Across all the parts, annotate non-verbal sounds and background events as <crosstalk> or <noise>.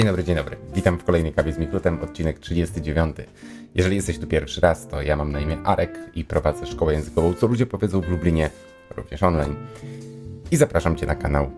Dzień dobry, dzień dobry. Witam w kolejnej kawie z Mikrotem, odcinek 39. Jeżeli jesteś tu pierwszy raz, to ja mam na imię Arek i prowadzę szkołę językową Co Ludzie Powiedzą w Lublinie, również online. I zapraszam Cię na kanał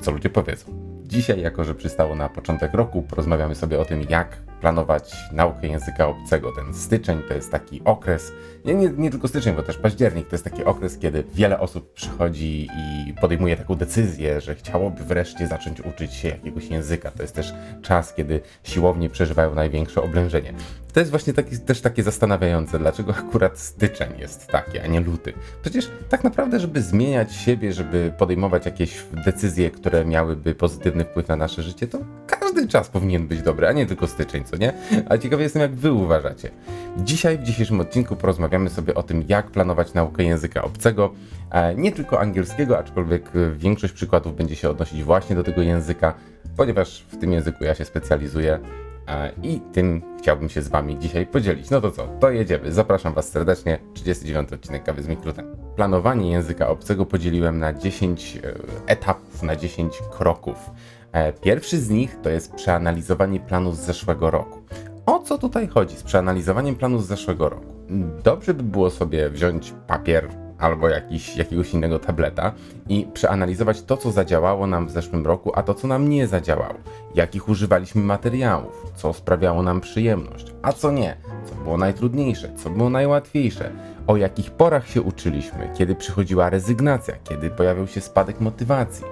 Co Ludzie Powiedzą. Dzisiaj, jako że przystało na początek roku, porozmawiamy sobie o tym, jak planować naukę języka obcego. Ten styczeń to jest taki okres, nie, nie, nie, tylko styczeń, bo też październik to jest taki okres, kiedy wiele osób przychodzi i podejmuje taką decyzję, że chciałoby wreszcie zacząć uczyć się jakiegoś języka. To jest też czas, kiedy siłownie przeżywają największe oblężenie. To jest właśnie taki, też takie zastanawiające, dlaczego akurat styczeń jest taki, a nie luty. Przecież tak naprawdę, żeby zmieniać siebie, żeby podejmować jakieś decyzje, które miałyby pozytywny wpływ na nasze życie, to każdy czas powinien być dobry, a nie tylko styczeń, co nie? Ale ciekawy jestem, jak wy uważacie. Dzisiaj, w dzisiejszym odcinku porozmawiamy sobie o tym, jak planować naukę języka obcego, e, nie tylko angielskiego, aczkolwiek większość przykładów będzie się odnosić właśnie do tego języka, ponieważ w tym języku ja się specjalizuję e, i tym chciałbym się z Wami dzisiaj podzielić. No to co, to jedziemy. Zapraszam Was serdecznie. 39 odcinek Kawy z Mikrotem. Planowanie języka obcego podzieliłem na 10 e, etapów, na 10 kroków. E, pierwszy z nich to jest przeanalizowanie planu z zeszłego roku. O co tutaj chodzi z przeanalizowaniem planu z zeszłego roku? Dobrze by było sobie wziąć papier albo jakiś, jakiegoś innego tableta i przeanalizować to, co zadziałało nam w zeszłym roku, a to, co nam nie zadziałało. Jakich używaliśmy materiałów, co sprawiało nam przyjemność, a co nie, co było najtrudniejsze, co było najłatwiejsze, o jakich porach się uczyliśmy, kiedy przychodziła rezygnacja, kiedy pojawiał się spadek motywacji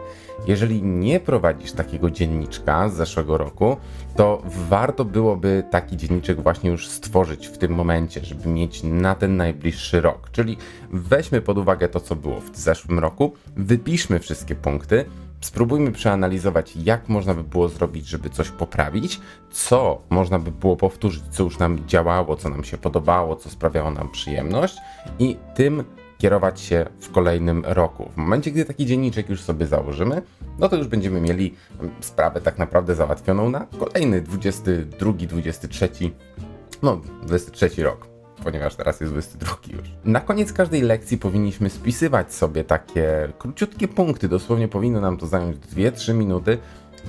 jeżeli nie prowadzisz takiego dzienniczka z zeszłego roku, to warto byłoby taki dzienniczek właśnie już stworzyć w tym momencie, żeby mieć na ten najbliższy rok. Czyli weźmy pod uwagę to, co było w zeszłym roku, wypiszmy wszystkie punkty, spróbujmy przeanalizować, jak można by było zrobić, żeby coś poprawić, co można by było powtórzyć, co już nam działało, co nam się podobało, co sprawiało nam przyjemność i tym kierować się w kolejnym roku. W momencie, gdy taki dzienniczek już sobie założymy, no to już będziemy mieli sprawę tak naprawdę załatwioną na kolejny 22, 23, no 23 rok ponieważ teraz jest 22 już. Na koniec każdej lekcji powinniśmy spisywać sobie takie króciutkie punkty, dosłownie powinno nam to zająć 2-3 minuty,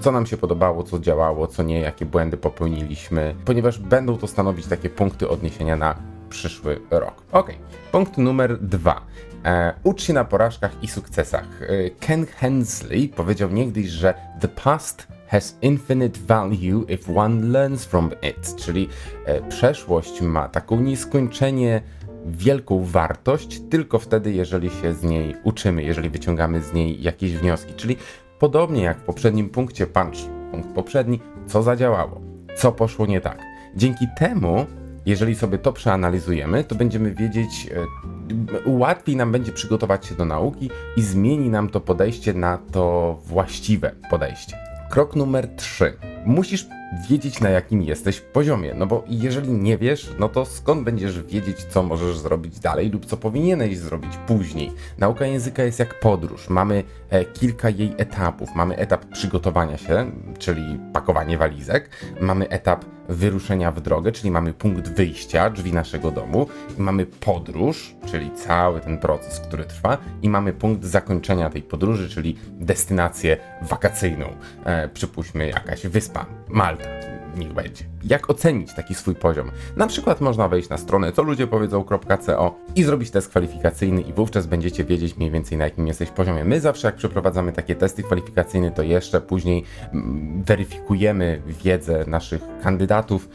co nam się podobało, co działało, co nie, jakie błędy popełniliśmy, ponieważ będą to stanowić takie punkty odniesienia na przyszły rok. Ok, punkt numer dwa. E, ucz się na porażkach i sukcesach. E, Ken Hensley powiedział niegdyś, że the past has infinite value if one learns from it, czyli e, przeszłość ma taką nieskończenie wielką wartość tylko wtedy, jeżeli się z niej uczymy, jeżeli wyciągamy z niej jakieś wnioski. Czyli podobnie jak w poprzednim punkcie, punch, punkt poprzedni, co zadziałało, co poszło nie tak. Dzięki temu jeżeli sobie to przeanalizujemy, to będziemy wiedzieć, e, łatwiej nam będzie przygotować się do nauki i zmieni nam to podejście na to właściwe podejście. Krok numer 3. Musisz wiedzieć, na jakim jesteś poziomie. No bo jeżeli nie wiesz, no to skąd będziesz wiedzieć, co możesz zrobić dalej lub co powinieneś zrobić później? Nauka języka jest jak podróż. Mamy e, kilka jej etapów. Mamy etap przygotowania się, czyli pakowanie walizek. Mamy etap wyruszenia w drogę, czyli mamy punkt wyjścia, drzwi naszego domu. Mamy podróż, czyli cały ten proces, który trwa. I mamy punkt zakończenia tej podróży, czyli destynację wakacyjną. E, przypuśćmy jakaś wyspa, Malta niech będzie. Jak ocenić taki swój poziom? Na przykład można wejść na stronę co ludzie powiedzą.co i zrobić test kwalifikacyjny i wówczas będziecie wiedzieć mniej więcej na jakim jesteś poziomie. My zawsze jak przeprowadzamy takie testy kwalifikacyjne, to jeszcze później mm, weryfikujemy wiedzę naszych kandydatów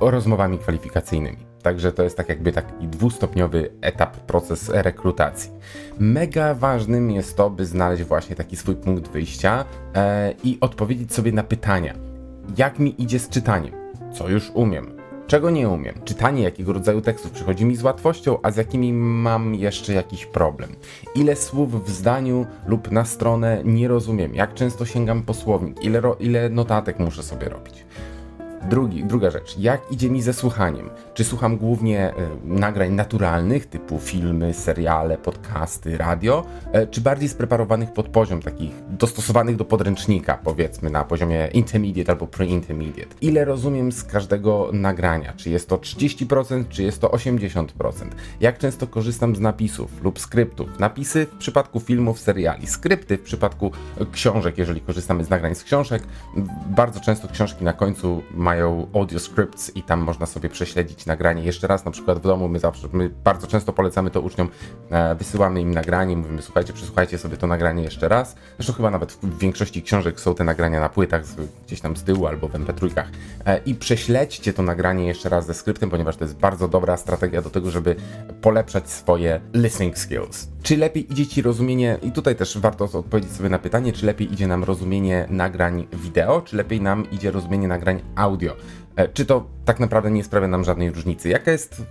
rozmowami kwalifikacyjnymi. Także to jest tak jakby taki dwustopniowy etap, proces rekrutacji. Mega ważnym jest to, by znaleźć właśnie taki swój punkt wyjścia e, i odpowiedzieć sobie na pytania jak mi idzie z czytaniem, co już umiem, czego nie umiem, czytanie jakiego rodzaju tekstów przychodzi mi z łatwością, a z jakimi mam jeszcze jakiś problem, ile słów w zdaniu lub na stronę nie rozumiem, jak często sięgam po słownik, ile, ile notatek muszę sobie robić. Drugi, druga rzecz, jak idzie mi ze słuchaniem? Czy słucham głównie y, nagrań naturalnych, typu filmy, seriale, podcasty, radio, y, czy bardziej spreparowanych pod poziom, takich dostosowanych do podręcznika, powiedzmy na poziomie intermediate albo pre-intermediate? Ile rozumiem z każdego nagrania? Czy jest to 30%, czy jest to 80%? Jak często korzystam z napisów lub skryptów? Napisy w przypadku filmów, seriali, skrypty w przypadku książek, jeżeli korzystamy z nagrań z książek. Bardzo często książki na końcu mają audio scripts i tam można sobie prześledzić nagranie jeszcze raz, na przykład w domu my zawsze, my bardzo często polecamy to uczniom, e, wysyłamy im nagranie, mówimy słuchajcie, przesłuchajcie sobie to nagranie jeszcze raz. Zresztą chyba nawet w większości książek są te nagrania na płytach gdzieś tam z tyłu albo w mp3 e, i prześledźcie to nagranie jeszcze raz ze skryptem, ponieważ to jest bardzo dobra strategia do tego, żeby polepszać swoje listening skills. Czy lepiej idzie Ci rozumienie, i tutaj też warto odpowiedzieć sobie na pytanie, czy lepiej idzie nam rozumienie nagrań wideo, czy lepiej nam idzie rozumienie nagrań audio? E, czy to tak naprawdę nie sprawia nam żadnej różnicy? Jaka jest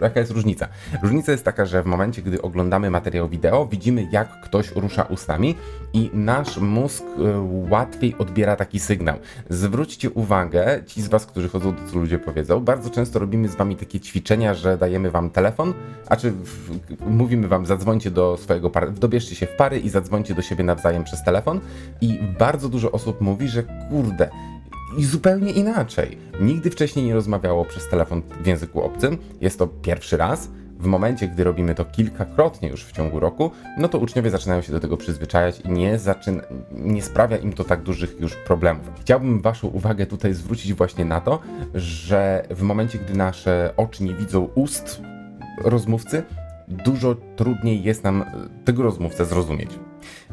jaka jest różnica? Różnica jest taka, że w momencie, gdy oglądamy materiał wideo, widzimy jak ktoś rusza ustami i nasz mózg e, łatwiej odbiera taki sygnał. Zwróćcie uwagę, ci z Was, którzy chodzą do ludzie powiedzą, bardzo często robimy z Wami takie ćwiczenia, że dajemy Wam telefon, a czy mówimy Wam zadzwońcie do swojego pary, dobierzcie się w pary i zadzwońcie do siebie nawzajem przez telefon i bardzo dużo osób mówi, że kurde, i zupełnie inaczej. Nigdy wcześniej nie rozmawiało przez telefon w języku obcym. Jest to pierwszy raz. W momencie, gdy robimy to kilkakrotnie już w ciągu roku, no to uczniowie zaczynają się do tego przyzwyczajać i nie, zaczyna, nie sprawia im to tak dużych już problemów. Chciałbym Waszą uwagę tutaj zwrócić właśnie na to, że w momencie, gdy nasze oczy nie widzą ust rozmówcy, dużo trudniej jest nam tego rozmówcę zrozumieć.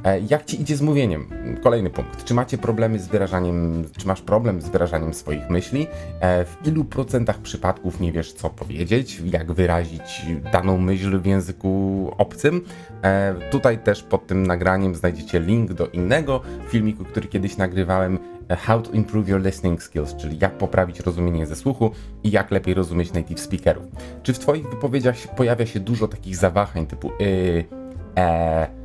E, jak ci idzie z mówieniem? Kolejny punkt. Czy macie problemy z wyrażaniem, czy masz problem z wyrażaniem swoich myśli? E, w ilu procentach przypadków nie wiesz, co powiedzieć, jak wyrazić daną myśl w języku obcym? E, tutaj też pod tym nagraniem znajdziecie link do innego filmiku, który kiedyś nagrywałem. How to improve your listening skills, czyli jak poprawić rozumienie ze słuchu i jak lepiej rozumieć native speakerów. Czy w Twoich wypowiedziach pojawia się dużo takich zawahań typu y, e,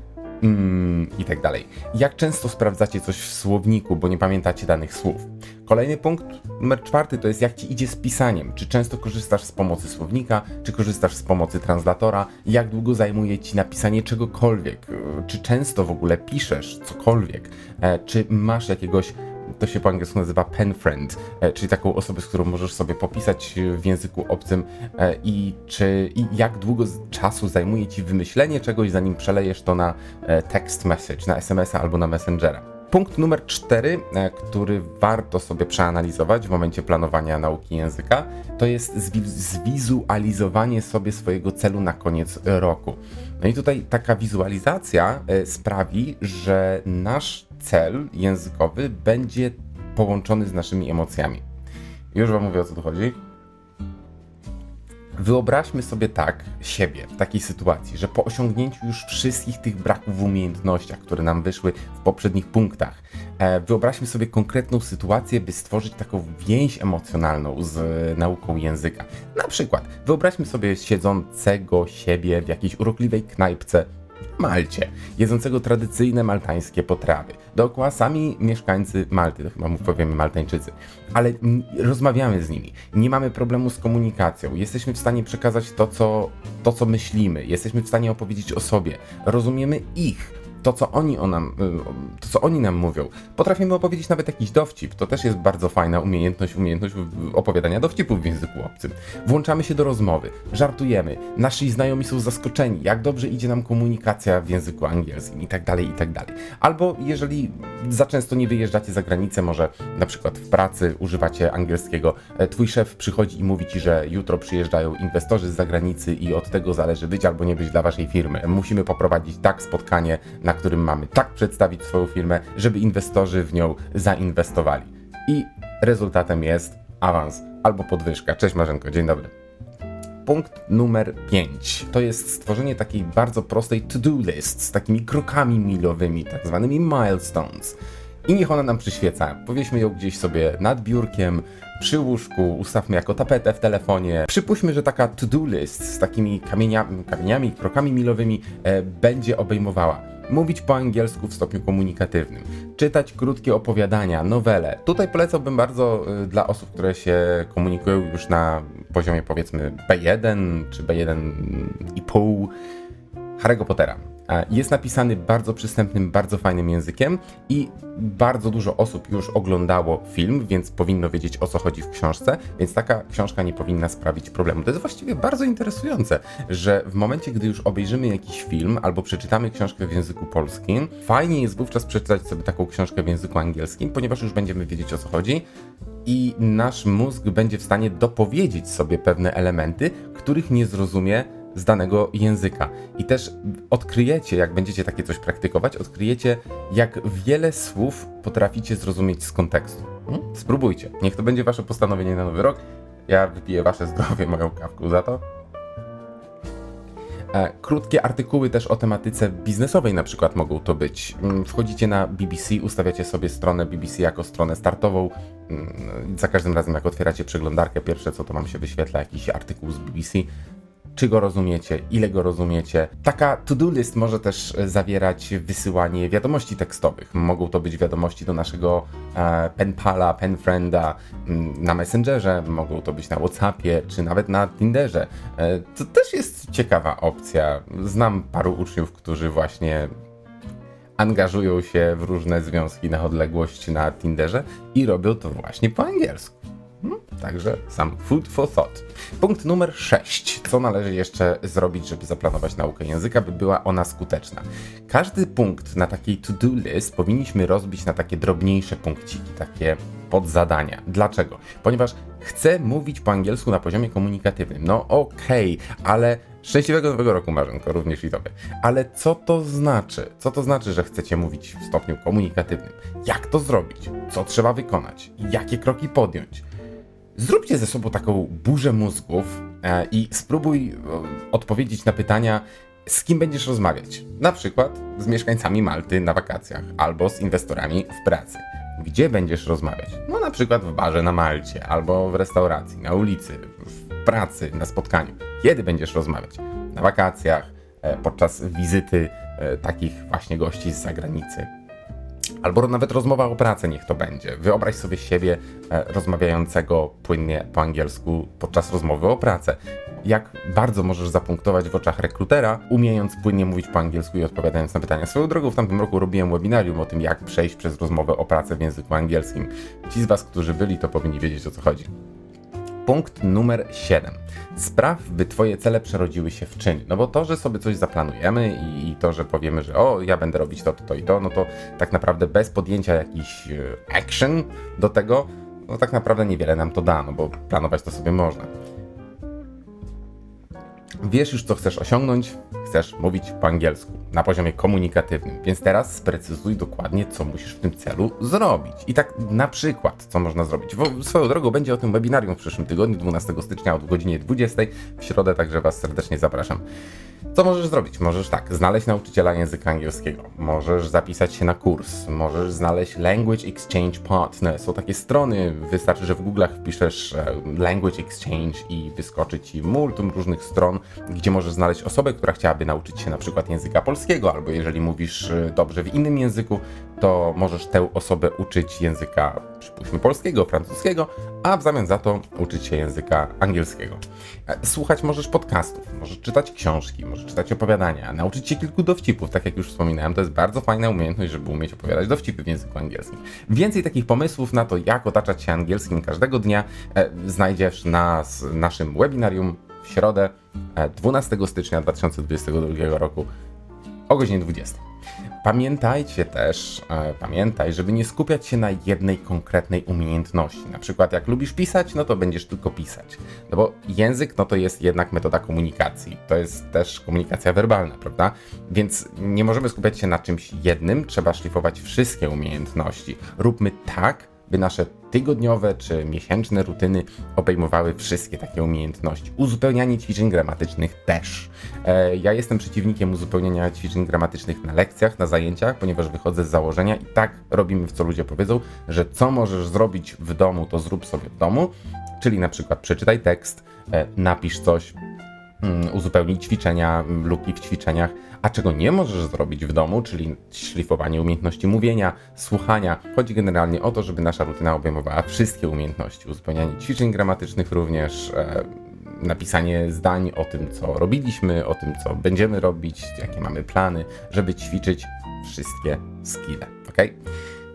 mm, i tak dalej. Jak często sprawdzacie coś w słowniku, bo nie pamiętacie danych słów? Kolejny punkt, numer czwarty, to jest jak ci idzie z pisaniem. Czy często korzystasz z pomocy słownika, czy korzystasz z pomocy translatora? Jak długo zajmuje ci napisanie czegokolwiek? Czy często w ogóle piszesz cokolwiek? E, czy masz jakiegoś to się po angielsku nazywa pen friend, e, czyli taką osobę, z którą możesz sobie popisać w języku obcym e, i czy i jak długo czasu zajmuje ci wymyślenie czegoś, zanim przelejesz to na e, text message, na SMS-a albo na Messengera. Punkt numer cztery, który warto sobie przeanalizować w momencie planowania nauki języka, to jest zwizualizowanie sobie swojego celu na koniec roku. No i tutaj taka wizualizacja sprawi, że nasz cel językowy będzie połączony z naszymi emocjami. Już Wam mówię o co tu chodzi. Wyobraźmy sobie tak siebie w takiej sytuacji, że po osiągnięciu już wszystkich tych braków w umiejętnościach, które nam wyszły w poprzednich punktach, e, wyobraźmy sobie konkretną sytuację, by stworzyć taką więź emocjonalną z nauką języka. Na przykład, wyobraźmy sobie siedzącego siebie w jakiejś urokliwej knajpce Malcie, jedzącego tradycyjne maltańskie potrawy. Dookoła sami mieszkańcy Malty, to chyba powiemy Maltańczycy, ale rozmawiamy z nimi, nie mamy problemu z komunikacją, jesteśmy w stanie przekazać to co, to, co myślimy, jesteśmy w stanie opowiedzieć o sobie, rozumiemy ich to, co oni, o nam, y, to, co oni nam mówią. Potrafimy opowiedzieć nawet jakiś dowcip. To też jest bardzo fajna umiejętność, umiejętność opowiadania dowcipów w języku obcym. Włączamy się do rozmowy, żartujemy, nasi znajomi są zaskoczeni, jak dobrze idzie nam komunikacja w języku angielskim i tak dalej, i tak dalej. Albo jeżeli za często nie wyjeżdżacie za granicę, może na przykład w pracy używacie angielskiego, e, twój szef przychodzi i mówi ci, że jutro przyjeżdżają inwestorzy z zagranicy i od tego zależy być albo nie być dla waszej firmy. Musimy poprowadzić tak spotkanie na na którym mamy tak przedstawić swoją firmę, żeby inwestorzy w nią zainwestowali. I rezultatem jest awans albo podwyżka. Cześć Marzenko, dzień dobry. Punkt numer 5 to jest stworzenie takiej bardzo prostej to-do list z takimi krokami milowymi, tak zwanymi milestones. I niech ona nam przyświeca. Powieśmy ją gdzieś sobie nad biurkiem, przy łóżku, ustawmy jako tapetę w telefonie. Przypuśćmy, że taka to-do list z takimi kamieniami, kamieniami krokami milowymi e, będzie obejmowała mówić po angielsku w stopniu komunikatywnym, czytać krótkie opowiadania, nowele. Tutaj polecałbym bardzo y, dla osób, które się komunikują już na poziomie powiedzmy B1 czy B1,5 Harry'ego Pottera. Jest napisany bardzo przystępnym, bardzo fajnym językiem i bardzo dużo osób już oglądało film, więc powinno wiedzieć o co chodzi w książce, więc taka książka nie powinna sprawić problemu. To jest właściwie bardzo interesujące, że w momencie, gdy już obejrzymy jakiś film albo przeczytamy książkę w języku polskim, fajnie jest wówczas przeczytać sobie taką książkę w języku angielskim, ponieważ już będziemy wiedzieć o co chodzi i nasz mózg będzie w stanie dopowiedzieć sobie pewne elementy, których nie zrozumie z danego języka. I też odkryjecie, jak będziecie takie coś praktykować, odkryjecie, jak wiele słów potraficie zrozumieć z kontekstu. Hmm? Spróbujcie. Niech to będzie wasze postanowienie na nowy rok. Ja wypiję wasze zdrowie moją kawką za to. E, krótkie artykuły też o tematyce biznesowej na przykład mogą to być. Mm, wchodzicie na BBC, ustawiacie sobie stronę BBC jako stronę startową. Mm, za każdym razem jak otwieracie przeglądarkę, pierwsze co to wam się wyświetla jakiś artykuł z BBC czy go rozumiecie, ile go rozumiecie. Taka to-do list może też e, zawierać wysyłanie wiadomości tekstowych. Mogą to być wiadomości do naszego e, penpala, penfrienda mm, na Messengerze, mogą to być na Whatsappie, czy nawet na Tinderze. E, to też jest ciekawa opcja. Znam paru uczniów, którzy właśnie angażują się w różne związki na odległość na Tinderze i robią to właśnie po angielsku. Hmm? Także sam food for thought. Punkt numer 6. Co należy jeszcze zrobić, żeby zaplanować naukę języka, by była ona skuteczna? Każdy punkt na takiej to-do list powinniśmy rozbić na takie drobniejsze punkciki, takie podzadania. Dlaczego? Ponieważ chcę mówić po angielsku na poziomie komunikatywnym. No okej, okay, ale Szczęśliwego Nowego Roku, Marzenko, również i Tobie. Ale co to znaczy? Co to znaczy, że chcecie mówić w stopniu komunikatywnym? Jak to zrobić? Co trzeba wykonać? Jakie kroki podjąć? Zróbcie ze sobą taką burzę mózgów e, i spróbuj e, odpowiedzieć na pytania, z kim będziesz rozmawiać. Na przykład z mieszkańcami Malty na wakacjach albo z inwestorami w pracy. Gdzie będziesz rozmawiać? No na przykład w barze na Malcie, albo w restauracji, na ulicy, w pracy, na spotkaniu. Kiedy będziesz rozmawiać? Na wakacjach, e, podczas wizyty takich właśnie gości z zagranicy albo nawet rozmowa o pracy niech to będzie. Wyobraź sobie siebie e, rozmawiającego płynnie po angielsku podczas rozmowy o pracę. Jak bardzo możesz zapunktować w oczach rekrutera, umiejąc płynnie mówić po angielsku i odpowiadając na pytania. Swoją drogą w tamtym roku robiłem webinarium o tym, jak przejść przez rozmowę o pracę w języku angielskim. Ci z Was, którzy byli, to powinni wiedzieć o co chodzi. Punkt numer 7. Spraw, by Twoje cele przerodziły się w czyny. No bo to, że sobie coś zaplanujemy i, i, to, że powiemy, że o, ja będę robić to, to, to i to, no to tak naprawdę bez podjęcia jakiś e, action do tego, no tak naprawdę niewiele nam to da, no bo planować to sobie można. Wiesz już, co chcesz osiągnąć, chcesz mówić po angielsku na poziomie komunikatywnym, więc teraz sprecyzuj dokładnie, co musisz w tym celu zrobić. I tak na przykład, co można zrobić. Bo swoją drogą będzie o tym webinarium w przyszłym tygodniu, 12 stycznia o godzinie 20 w środę, także Was serdecznie zapraszam. Co możesz zrobić? Możesz tak, znaleźć nauczyciela języka angielskiego, możesz zapisać się na kurs, możesz znaleźć Language Exchange Partner. Są takie strony, wystarczy, że w Google'ach wpiszesz e, Language Exchange i wyskoczy ci multum różnych stron, gdzie możesz znaleźć osobę, która chciałaby nauczyć się na przykład języka polskiego, albo jeżeli mówisz e, dobrze w innym języku, to możesz tę osobę uczyć języka, przypuśćmy polskiego, francuskiego, a w zamian za to uczyć się języka angielskiego. E, słuchać możesz podcastów, możesz czytać książki, możesz czytać opowiadania, nauczyć się kilku dowcipów, tak jak już wspominałem, to jest bardzo fajna umiejętność, żeby umieć opowiadać dowcipy w języku angielskim. Więcej takich pomysłów na to, jak otaczać się angielskim każdego dnia, e, znajdziesz na naszym webinarium w środę 12 e, stycznia 2022 roku o godzinie 20. Pamiętajcie też, e, pamiętaj, żeby nie skupiać się na jednej konkretnej umiejętności. Na przykład jak lubisz pisać, no to będziesz tylko pisać. No bo język, no to jest jednak metoda komunikacji. To jest też komunikacja werbalna, prawda? Więc nie możemy skupiać się na czymś jednym, trzeba szlifować wszystkie umiejętności. Róbmy tak, by nasze tygodniowe czy miesięczne rutyny obejmowały wszystkie takie umiejętności. Uzupełnianie ćwiczeń gramatycznych też. E, ja jestem przeciwnikiem uzupełniania ćwiczeń gramatycznych na lekcjach, na zajęciach, ponieważ wychodzę z założenia i tak robimy w co ludzie powiedzą, że co możesz zrobić w domu, to zrób sobie w domu, czyli na przykład przeczytaj tekst, e, napisz coś, mm, uzupełnić ćwiczenia, luki w ćwiczeniach, A czego nie możesz zrobić w domu, czyli szlifowanie umiejętności mówienia, słuchania. Chodzi generalnie o to, żeby nasza rutyna obejmowała wszystkie umiejętności, uzupełnianie ćwiczeń gramatycznych również, e, napisanie zdań o tym, co robiliśmy, o tym, co będziemy robić, jakie mamy plany, żeby ćwiczyć wszystkie skille. Ok?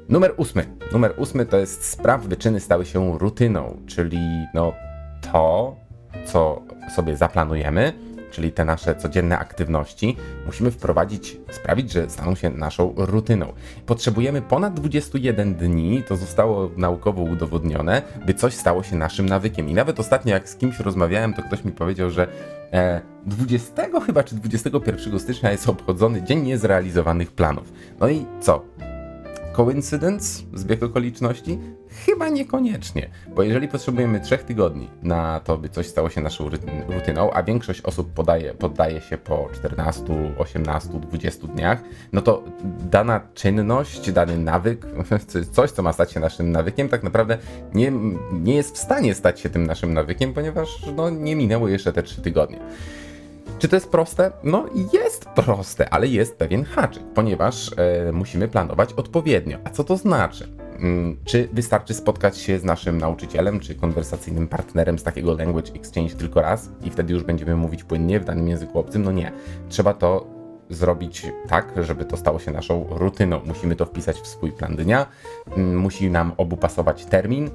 Numer ósmy. Numer ósmy to jest spraw wyczyny stały się rutyną, czyli no to, co sobie zaplanujemy, czyli te nasze codzienne aktywności, musimy wprowadzić, sprawić, że staną się naszą rutyną. Potrzebujemy ponad 21 dni, to zostało naukowo udowodnione, by coś stało się naszym nawykiem. I nawet ostatnio, jak z kimś rozmawiałem, to ktoś mi powiedział, że e, 20 chyba czy 21 stycznia jest obchodzony Dzień Niezrealizowanych Planów. No i co? Coincidence? Zbieg okoliczności? Chyba niekoniecznie, bo jeżeli potrzebujemy trzech tygodni na to, by coś stało się naszą rutyną, a większość osób podaje, poddaje się po 14, 18, 20 dniach, no to dana czynność, dany nawyk, <laughs> coś, co ma stać się naszym nawykiem, tak naprawdę nie, nie jest w stanie stać się tym naszym nawykiem, ponieważ no, nie minęło jeszcze te 3 tygodnie. Czy to jest proste? No jest proste, ale jest pewien haczyk, ponieważ e, musimy planować odpowiednio. A co to znaczy? Mm, czy wystarczy spotkać się z naszym nauczycielem czy konwersacyjnym partnerem z takiego language exchange tylko raz i wtedy już będziemy mówić płynnie w danym języku obcym? No nie. Trzeba to zrobić tak, żeby to stało się naszą rutyną. Musimy to wpisać w swój plan dnia, mm, musi nam obu pasować termin,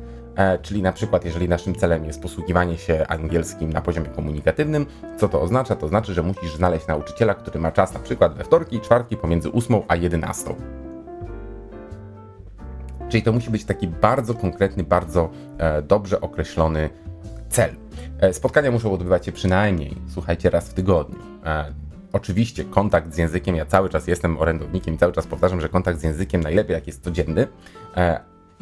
czyli na przykład jeżeli naszym celem jest posługiwanie się angielskim na poziomie komunikatywnym, co to oznacza? To znaczy, że musisz znaleźć nauczyciela, który ma czas na przykład we wtorki i czwartki pomiędzy 8 a 11. Czyli to musi być taki bardzo konkretny, bardzo e, dobrze określony cel. E, spotkania muszą odbywać się przynajmniej, słuchajcie, raz w tygodniu. E, oczywiście kontakt z językiem, ja cały czas jestem orędownikiem i cały czas powtarzam, że kontakt z językiem najlepiej jak jest codzienny,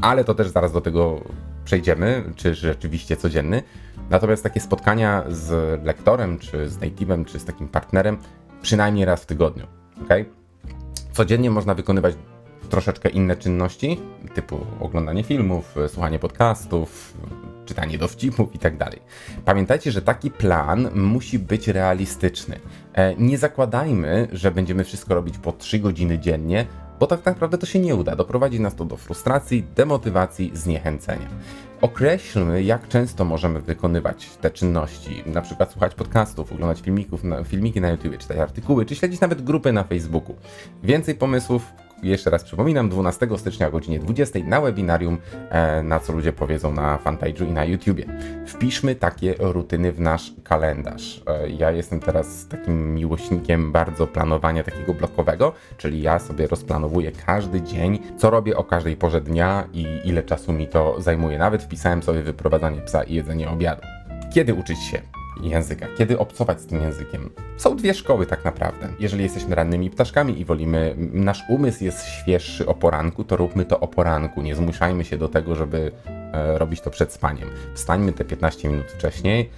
ale to też zaraz do tego przejdziemy, czy rzeczywiście codzienny. Natomiast takie spotkania z lektorem, czy z native'em, czy z takim partnerem przynajmniej raz w tygodniu. Okay? Codziennie można wykonywać troszeczkę inne czynności, typu oglądanie filmów, słuchanie podcastów, czytanie dowcipów itd. Tak Pamiętajcie, że taki plan musi być realistyczny. E, nie zakładajmy, że będziemy wszystko robić po 3 godziny dziennie, bo tak naprawdę to się nie uda. Doprowadzi nas to do frustracji, demotywacji, zniechęcenia. Określmy, jak często możemy wykonywać te czynności, na przykład słuchać podcastów, oglądać filmików, filmiki na YouTube, czytać artykuły, czy śledzić nawet grupy na Facebooku. Więcej pomysłów jeszcze raz przypominam, 12 stycznia o godzinie 20 na webinarium, e, na co ludzie powiedzą na fanpage'u i na YouTubie. Wpiszmy takie rutyny w nasz kalendarz. E, ja jestem teraz takim miłośnikiem bardzo planowania takiego blokowego, czyli ja sobie rozplanowuję każdy dzień, co robię o każdej porze dnia i ile czasu mi to zajmuje. Nawet wpisałem sobie wyprowadzanie psa i jedzenie obiadu. Kiedy uczyć się? Języka, kiedy obcować z tym językiem. Są dwie szkoły tak naprawdę. Jeżeli jesteśmy rannymi ptaszkami i wolimy, nasz umysł jest świeższy o poranku, to róbmy to o poranku. Nie zmuszajmy się do tego, żeby e, robić to przed spaniem. Wstańmy te 15 minut wcześniej,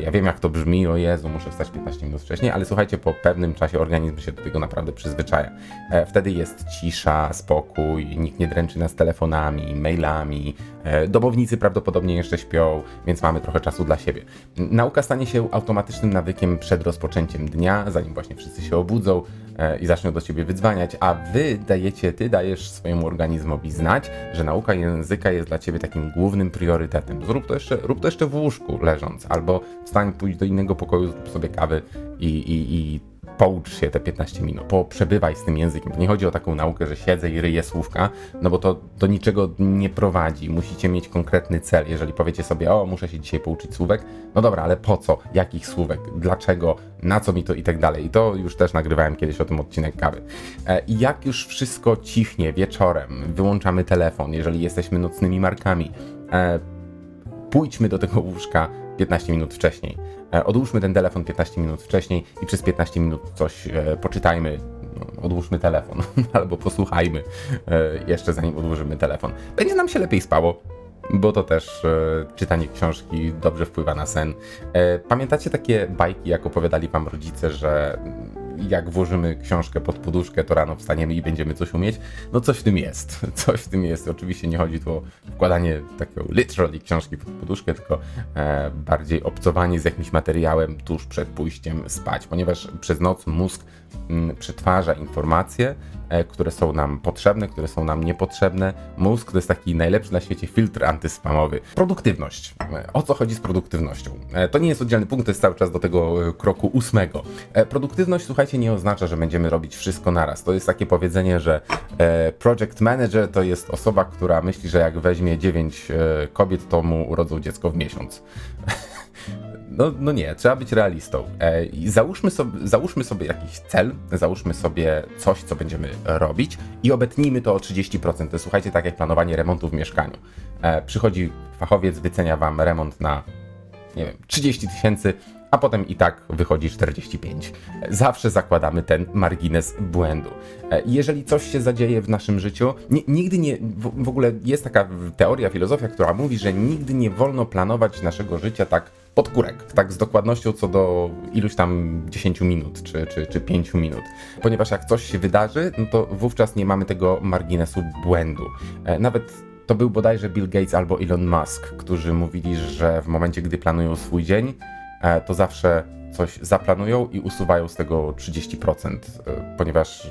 ja wiem, jak to brzmi, o Jezu, muszę wstać 15 minut wcześniej, ale słuchajcie, po pewnym czasie organizm się do tego naprawdę przyzwyczaja. E, wtedy jest cisza, spokój, nikt nie dręczy nas telefonami, mailami, e, domownicy prawdopodobnie jeszcze śpią, więc mamy trochę czasu dla siebie. Nauka stanie się automatycznym nawykiem przed rozpoczęciem dnia, zanim właśnie wszyscy się obudzą, i zaczną do ciebie wydzwaniać, a wy dajecie, ty dajesz swojemu organizmowi znać, że nauka języka jest dla ciebie takim głównym priorytetem. Zrób to jeszcze, rób to jeszcze w łóżku leżąc, albo wstań, pójdź do innego pokoju, zrób sobie kawy i, i, i poucz się te 15 minut, poprzebywaj z tym językiem. Nie chodzi o taką naukę, że siedzę i ryję słówka, no bo to do niczego nie prowadzi. Musicie mieć konkretny cel. Jeżeli powiecie sobie, o, muszę się dzisiaj pouczyć słówek, no dobra, ale po co? Jakich słówek? Dlaczego? Na co mi to i tak dalej. I to już też nagrywałem kiedyś o tym odcinek kawy. E, I jak już wszystko cichnie wieczorem, wyłączamy telefon, jeżeli jesteśmy nocnymi markami, e, pójdźmy do tego łóżka 15 minut wcześniej. E, odłóżmy ten telefon 15 minut wcześniej i przez 15 minut coś e, poczytajmy, no, odłóżmy telefon <laughs> albo posłuchajmy e, jeszcze zanim odłożymy telefon. Będzie nam się lepiej spało, bo to też czytanie książki dobrze wpływa na sen. Pamiętacie takie bajki, jak opowiadali wam rodzice, że jak włożymy książkę pod poduszkę, to rano wstaniemy i będziemy coś umieć. No coś w tym jest. <laughs> Coś w tym jest. Oczywiście nie chodzi tu o wkładanie takiego literally książki pod poduszkę, tylko e, bardziej obcowanie z jakimś materiałem tuż przed pójściem spać, ponieważ przez noc mózg przetwarza informacje, e, które są nam potrzebne, które są nam niepotrzebne. Mózg to jest taki najlepszy na świecie filtr antyspamowy. Produktywność. E, O co chodzi z produktywnością? E, To nie jest oddzielny punkt, to jest cały czas do tego kroku ósmego. Produktywność, słuchajcie, nie oznacza, że będziemy robić wszystko naraz. To jest takie powiedzenie, że project manager to jest osoba, która myśli, że jak weźmie 9 kobiet, to mu urodzą dziecko w miesiąc. <laughs> No, no nie, trzeba być realistą. E, I załóżmy sobie, załóżmy sobie jakiś cel, załóżmy sobie coś, co będziemy robić i obetnijmy to o 30%. To słuchajcie, tak jak planowanie remontu w mieszkaniu. E, przychodzi fachowiec, wycenia wam remont na, nie wiem, 30 tysięcy, a potem i tak wychodzi 45. Zawsze zakładamy ten margines błędu. E, Jeżeli coś się zadzieje w naszym życiu, ni- nigdy nie, w, w ogóle jest taka teoria, filozofia, która mówi, że nigdy nie wolno planować naszego życia tak pod kurek, tak z dokładnością co do iluś tam 10 minut czy, czy, czy 5 minut. Ponieważ jak coś się wydarzy, no to wówczas nie mamy tego marginesu błędu. E, Nawet to był bodajże Bill Gates albo Elon Musk, którzy mówili, że w momencie, gdy planują swój dzień, to zawsze coś zaplanują i usuwają z tego 30%, e, ponieważ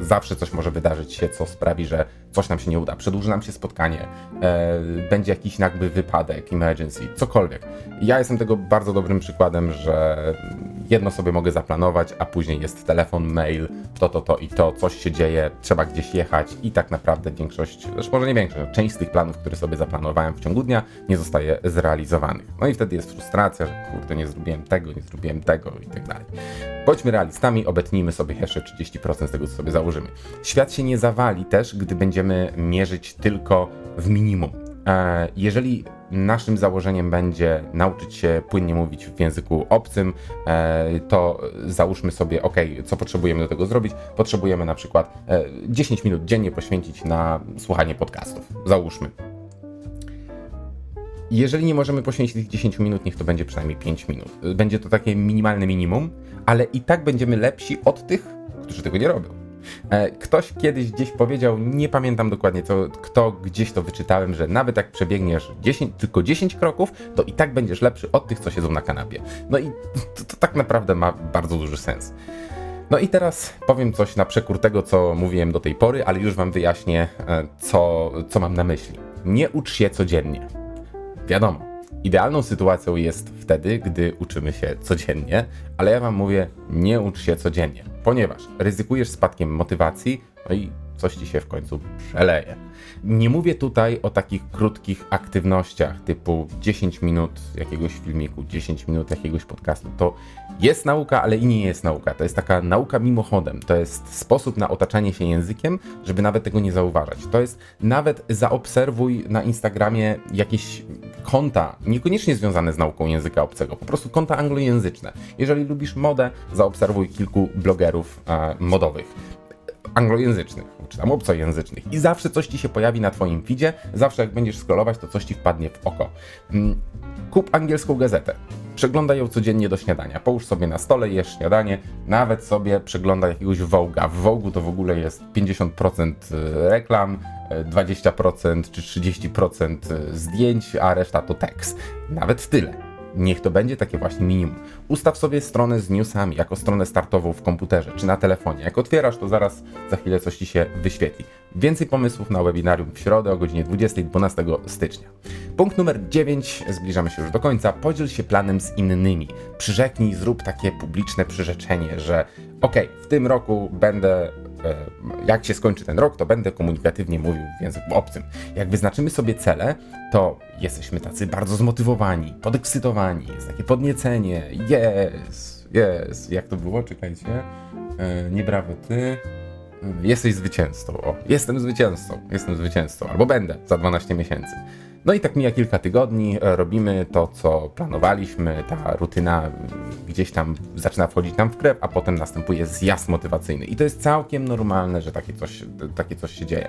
zawsze coś może wydarzyć się, co sprawi, że coś nam się nie uda, przedłuży nam się spotkanie, e, będzie jakiś jakby wypadek, emergency, cokolwiek. Ja jestem tego bardzo dobrym przykładem, że jedno sobie mogę zaplanować, a później jest telefon, mail, to, to, to i to, coś się dzieje, trzeba gdzieś jechać i tak naprawdę większość, też może nie większość, część z tych planów, które sobie zaplanowałem w ciągu dnia, nie zostaje zrealizowanych. No i wtedy jest frustracja, że kurde, nie zrobiłem tego, nie zrobiłem tego i tak dalej. Bądźmy realistami, obetnijmy sobie jeszcze 30% z tego, co sobie założymy. Świat się nie zawali też, gdy będziemy mierzyć tylko w minimum. E, Jeżeli naszym założeniem będzie nauczyć się płynnie mówić w języku obcym, e, to załóżmy sobie, ok, co potrzebujemy do tego zrobić? Potrzebujemy na przykład e, 10 minut dziennie poświęcić na słuchanie podcastów. Załóżmy. Jeżeli nie możemy poświęcić tych 10 minut, niech to będzie przynajmniej 5 minut. Będzie to takie minimalne minimum, ale i tak będziemy lepsi od tych, którzy tego nie robią. E, Ktoś kiedyś gdzieś powiedział, nie pamiętam dokładnie co, kto gdzieś to wyczytałem, że nawet jak przebiegniesz 10, tylko 10 kroków, to i tak będziesz lepszy od tych, co siedzą na kanapie. No i to, to tak naprawdę ma bardzo duży sens. No i teraz powiem coś na przekór tego, co mówiłem do tej pory, ale już wam wyjaśnię, e, co, co mam na myśli. Nie ucz się codziennie. Wiadomo, idealną sytuacją jest wtedy, gdy uczymy się codziennie, ale ja wam mówię, nie ucz się codziennie, ponieważ ryzykujesz spadkiem motywacji, no i coś ci się w końcu przeleje. Nie mówię tutaj o takich krótkich aktywnościach typu 10 minut jakiegoś filmiku, 10 minut jakiegoś podcastu. To jest nauka, ale i nie jest nauka. To jest taka nauka mimochodem. To jest sposób na otaczanie się językiem, żeby nawet tego nie zauważać. To jest nawet zaobserwuj na Instagramie jakieś konta, niekoniecznie związane z nauką języka obcego, po prostu konta anglojęzyczne. Jeżeli lubisz modę, zaobserwuj kilku blogerów e, modowych anglojęzycznych, czy tam obcojęzycznych i zawsze coś ci się pojawi na twoim feedzie, zawsze jak będziesz scrollować, to coś ci wpadnie w oko. Mm, Kup angielską gazetę. Przeglądaj ją codziennie do śniadania. Połóż sobie na stole, jesz śniadanie, nawet sobie przeglądaj jakiegoś Vogue'a. W Vogue'u to w ogóle jest 50% reklam, e, 20% czy 30% zdjęć, a reszta to tekst. Nawet tyle. Niech to będzie takie właśnie minimum. Ustaw sobie stronę z newsami jako stronę startową w komputerze czy na telefonie. Jak otwierasz, to zaraz za chwilę coś ci się wyświetli. Więcej pomysłów na webinarium w środę o godzinie 20, 12 stycznia. Punkt numer 9, zbliżamy się już do końca. Podziel się planem z innymi. Przyrzeknij, zrób takie publiczne przyrzeczenie, że ok, w tym roku będę jak się skończy ten rok, to będę komunikatywnie mówił w języku obcym. Jak wyznaczymy sobie cele, to jesteśmy tacy bardzo zmotywowani, podekscytowani, jest takie podniecenie, jest, jest, jak to było, czekajcie, e, nie brawo ty, e, jesteś zwycięzcą, o, jestem zwycięzcą, jestem zwycięzcą, albo będę za 12 miesięcy. No i tak mija kilka tygodni, e, robimy to, co planowaliśmy, ta rutyna mm, gdzieś tam zaczyna wchodzić nam w krew, a potem następuje zjazd motywacyjny. I to jest całkiem normalne, że takie coś, takie coś się dzieje.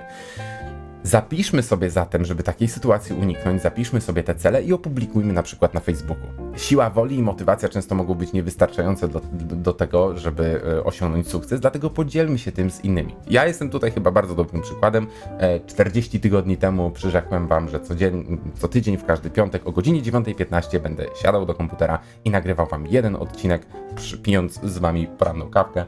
Zapiszmy sobie zatem, żeby takiej sytuacji uniknąć, zapiszmy sobie te cele i opublikujmy na przykład na Facebooku. Siła woli i motywacja często mogą być niewystarczające do, do, tego, żeby e, osiągnąć sukces, dlatego podzielmy się tym z innymi. Ja jestem tutaj chyba bardzo dobrym przykładem. 40 e, tygodni temu przyrzekłem Wam, że co tydzień w każdy piątek o godzinie 9.15 będę siadał do komputera i nagrywał Wam jeden odcinek, pijąc z Wami poranną kawkę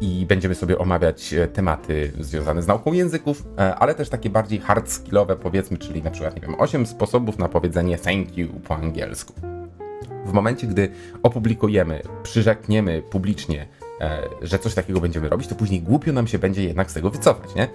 i będziemy sobie omawiać e, tematy związane z nauką języków, e, ale też takie bardziej hard skillowe powiedzmy, czyli na przykład, nie wiem, 8 sposobów na powiedzenie thank you po angielsku. W momencie, gdy opublikujemy, przyrzekniemy publicznie, e, że coś takiego będziemy robić, to później głupio nam się będzie jednak z tego wycofać, nie?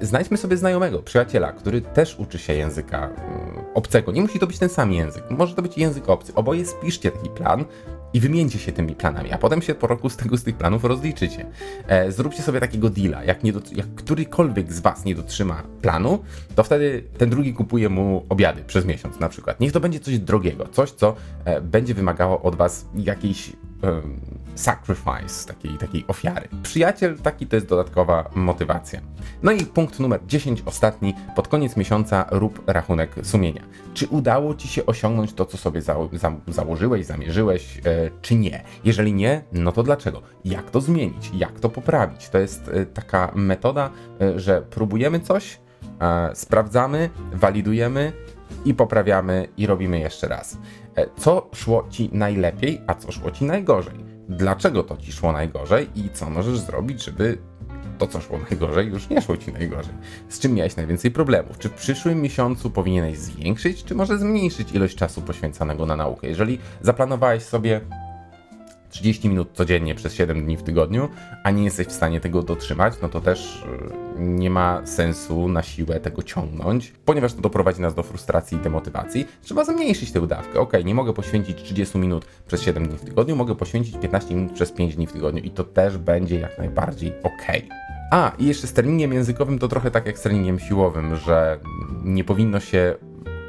Znajdźmy sobie znajomego, przyjaciela, który też uczy się języka mm, obcego. Nie musi to być ten sam język, może to być język obcy. Oboje spiszcie taki plan, i wymieńcie się tymi planami, a potem się po roku z tego z tych planów rozliczycie. E, zróbcie sobie takiego deala. Jak, nie do, jak którykolwiek z Was nie dotrzyma planu, to wtedy ten drugi kupuje mu obiady przez miesiąc na przykład. Niech to będzie coś drogiego, coś, co e, będzie wymagało od Was jakiejś sacrifice, takiej, takiej ofiary. Przyjaciel taki to jest dodatkowa motywacja. No i punkt numer 10, ostatni. Pod koniec miesiąca rób rachunek sumienia. Czy udało Ci się osiągnąć to, co sobie za, za, założyłeś, zamierzyłeś, e, czy nie? Jeżeli nie, no to dlaczego? Jak to zmienić? Jak to poprawić? To jest e, taka metoda, e, że próbujemy coś, e, sprawdzamy, walidujemy i poprawiamy i robimy jeszcze raz. E, co szło ci najlepiej, a co szło ci najgorzej? Dlaczego to ci szło najgorzej i co możesz zrobić, żeby to, co szło najgorzej, już nie szło ci najgorzej. Z czym miałeś najwięcej problemów? Czy w przyszłym miesiącu powinieneś zwiększyć, czy może zmniejszyć ilość czasu poświęcanego na naukę? Jeżeli zaplanowałeś sobie 30 minut codziennie przez 7 dni w tygodniu, a nie jesteś w stanie tego dotrzymać, no to też y, nie ma sensu na siłę tego ciągnąć, ponieważ to doprowadzi nas do frustracji i demotywacji. Trzeba zmniejszyć tę dawkę. Ok, nie mogę poświęcić 30 minut przez 7 dni w tygodniu, mogę poświęcić 15 minut przez 5 dni w tygodniu i to też będzie jak najbardziej ok. A, i jeszcze z treningiem językowym to trochę tak jak z treningiem siłowym, że nie powinno się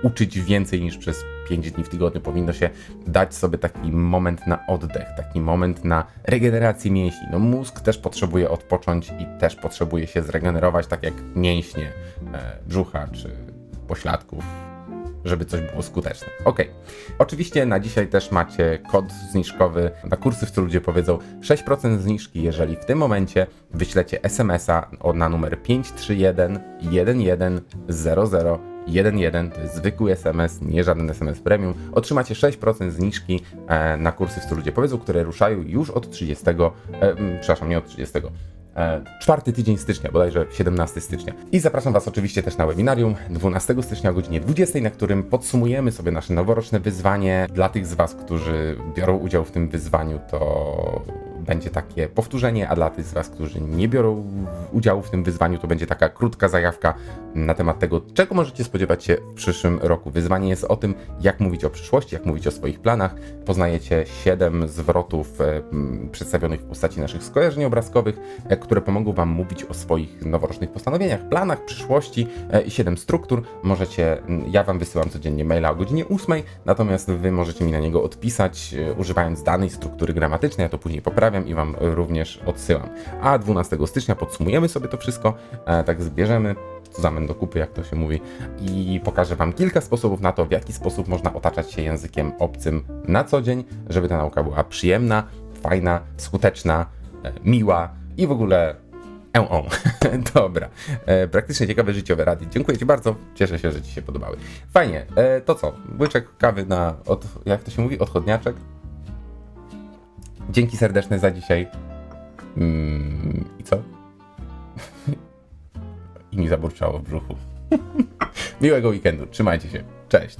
uczyć więcej niż przez 5 dni w tygodniu. Powinno się dać sobie taki moment na oddech, taki moment na regenerację mięśni. No mózg też potrzebuje odpocząć i też potrzebuje się zregenerować, tak jak mięśnie e, brzucha czy pośladków żeby coś było skuteczne. Ok. Oczywiście na dzisiaj też macie kod zniżkowy na kursy, w co ludzie powiedzą 6% zniżki, jeżeli w tym momencie wyślecie SMS-a na numer 531 1100 1.1, to jest zwykły SMS, nie żaden SMS premium. Otrzymacie 6% zniżki e, na kursy w stylu ludzie powiedzą, które ruszają już od 30, e, przepraszam, nie od 30, e, czwarty tydzień stycznia, bodajże 17 stycznia. I zapraszam Was oczywiście też na webinarium 12 stycznia o godzinie 20, na którym podsumujemy sobie nasze noworoczne wyzwanie. Dla tych z Was, którzy biorą udział w tym wyzwaniu, to będzie takie powtórzenie, a dla tych z Was, którzy nie biorą udziału w tym wyzwaniu, to będzie taka krótka zajawka na temat tego, czego możecie spodziewać się w przyszłym roku. Wyzwanie jest o tym, jak mówić o przyszłości, jak mówić o swoich planach. Poznajecie 7 zwrotów e, przedstawionych w postaci naszych skojarzeń obrazkowych, e, które pomogą Wam mówić o swoich noworocznych postanowieniach, planach, przyszłości e, i 7 struktur. Możecie, ja Wam wysyłam codziennie maila o godzinie 8, natomiast Wy możecie mi na niego odpisać, używając danej struktury gramatycznej, ja to później poprawiam i Wam również odsyłam. A 12 stycznia podsumujemy sobie to wszystko, e, tak zbierzemy zamen do kupy, jak to się mówi, i pokażę Wam kilka sposobów na to, w jaki sposób można otaczać się językiem obcym na co dzień, żeby ta nauka była przyjemna, fajna, skuteczna, e, miła i w ogóle E, <laughs> dobra. E, praktycznie ciekawe życiowe rady. Dziękuję Ci bardzo. Cieszę się, że Ci się podobały. Fajnie. E, to co? Łyczek kawy na, od, jak to się mówi? Odchodniaczek? Dzięki serdeczne za dzisiaj. Mm, I co? <laughs> I mi zaburczało w brzuchu. <laughs> Miłego weekendu. Trzymajcie się. Cześć.